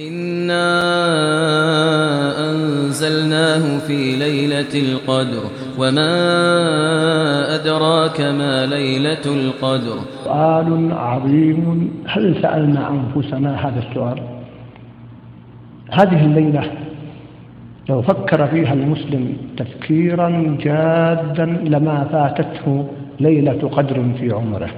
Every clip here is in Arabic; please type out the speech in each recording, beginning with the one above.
إنا أنزلناه في ليلة القدر وما أدراك ما ليلة القدر سؤال عظيم هل سألنا أنفسنا هذا السؤال؟ هذه الليلة لو فكر فيها المسلم تفكيرا جادا لما فاتته ليلة قدر في عمره.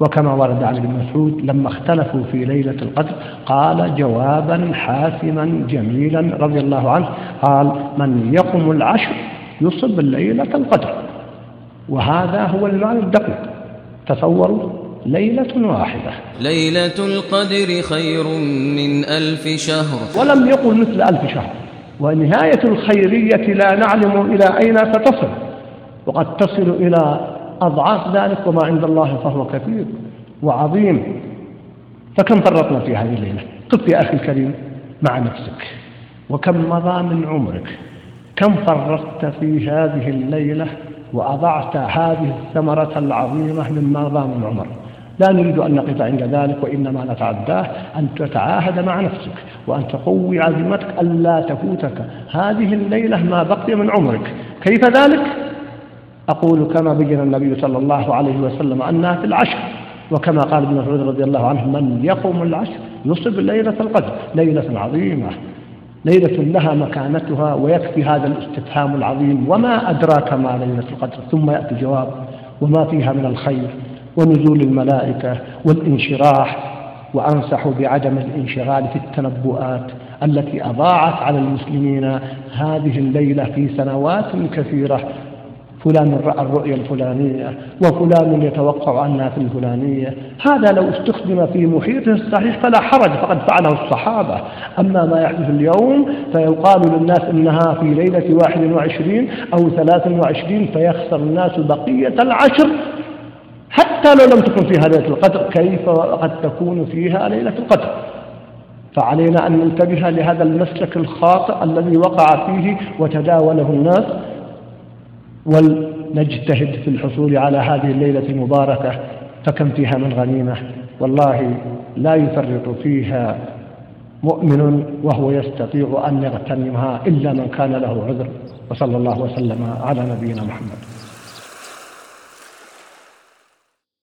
وكما ورد عن ابن مسعود لما اختلفوا في ليلة القدر قال جوابا حاسما جميلا رضي الله عنه قال من يقم العشر يصب ليلة القدر. وهذا هو المعنى الدقيق. تصوروا ليلة واحدة. ليلة القدر خير من ألف شهر. ولم يقل مثل ألف شهر. ونهاية الخيرية لا نعلم إلى أين ستصل. وقد تصل إلى أضعاف ذلك وما عند الله فهو كثير وعظيم. فكم فرطنا في هذه الليلة؟ قف يا أخي الكريم مع نفسك. وكم مضى من عمرك؟ كم فرطت في هذه الليلة وأضعت هذه الثمرة العظيمة مما مضى من عمر؟ لا نريد أن نقف عند ذلك وإنما نتعداه أن تتعاهد مع نفسك وأن تقوي عزيمتك ألا تفوتك. هذه الليلة ما بقي من عمرك. كيف ذلك؟ أقول كما بين النبي صلى الله عليه وسلم أنها في العشر وكما قال ابن مسعود رضي الله عنه من يقوم العشر يصب ليلة القدر ليلة عظيمة ليلة لها مكانتها ويكفي هذا الاستفهام العظيم وما أدراك ما ليلة القدر ثم يأتي جواب وما فيها من الخير ونزول الملائكة والانشراح وأنصح بعدم الانشغال في التنبؤات التي أضاعت على المسلمين هذه الليلة في سنوات كثيرة فلان رأى الرؤيا الفلانية وفلان يتوقع أنها في الفلانية. هذا لو استخدم في محيطه الصحيح فلا حرج فقد فعله الصحابة. أما ما يحدث اليوم فيقال للناس إنها في ليلة واحد وعشرين أو ثلاث وعشرين فيخسر الناس بقية العشر. حتى لو لم تكن فيها ليلة القدر كيف قد تكون فيها ليلة القدر؟ فعلينا أن ننتبه لهذا المسلك الخاطئ الذي وقع فيه وتداوله الناس. ولنجتهد في الحصول على هذه الليلة المباركة فكم فيها من غنيمة؟ والله لا يفرط فيها مؤمن وهو يستطيع أن يغتنمها إلا من كان له عذر وصلى الله وسلم على نبينا محمد.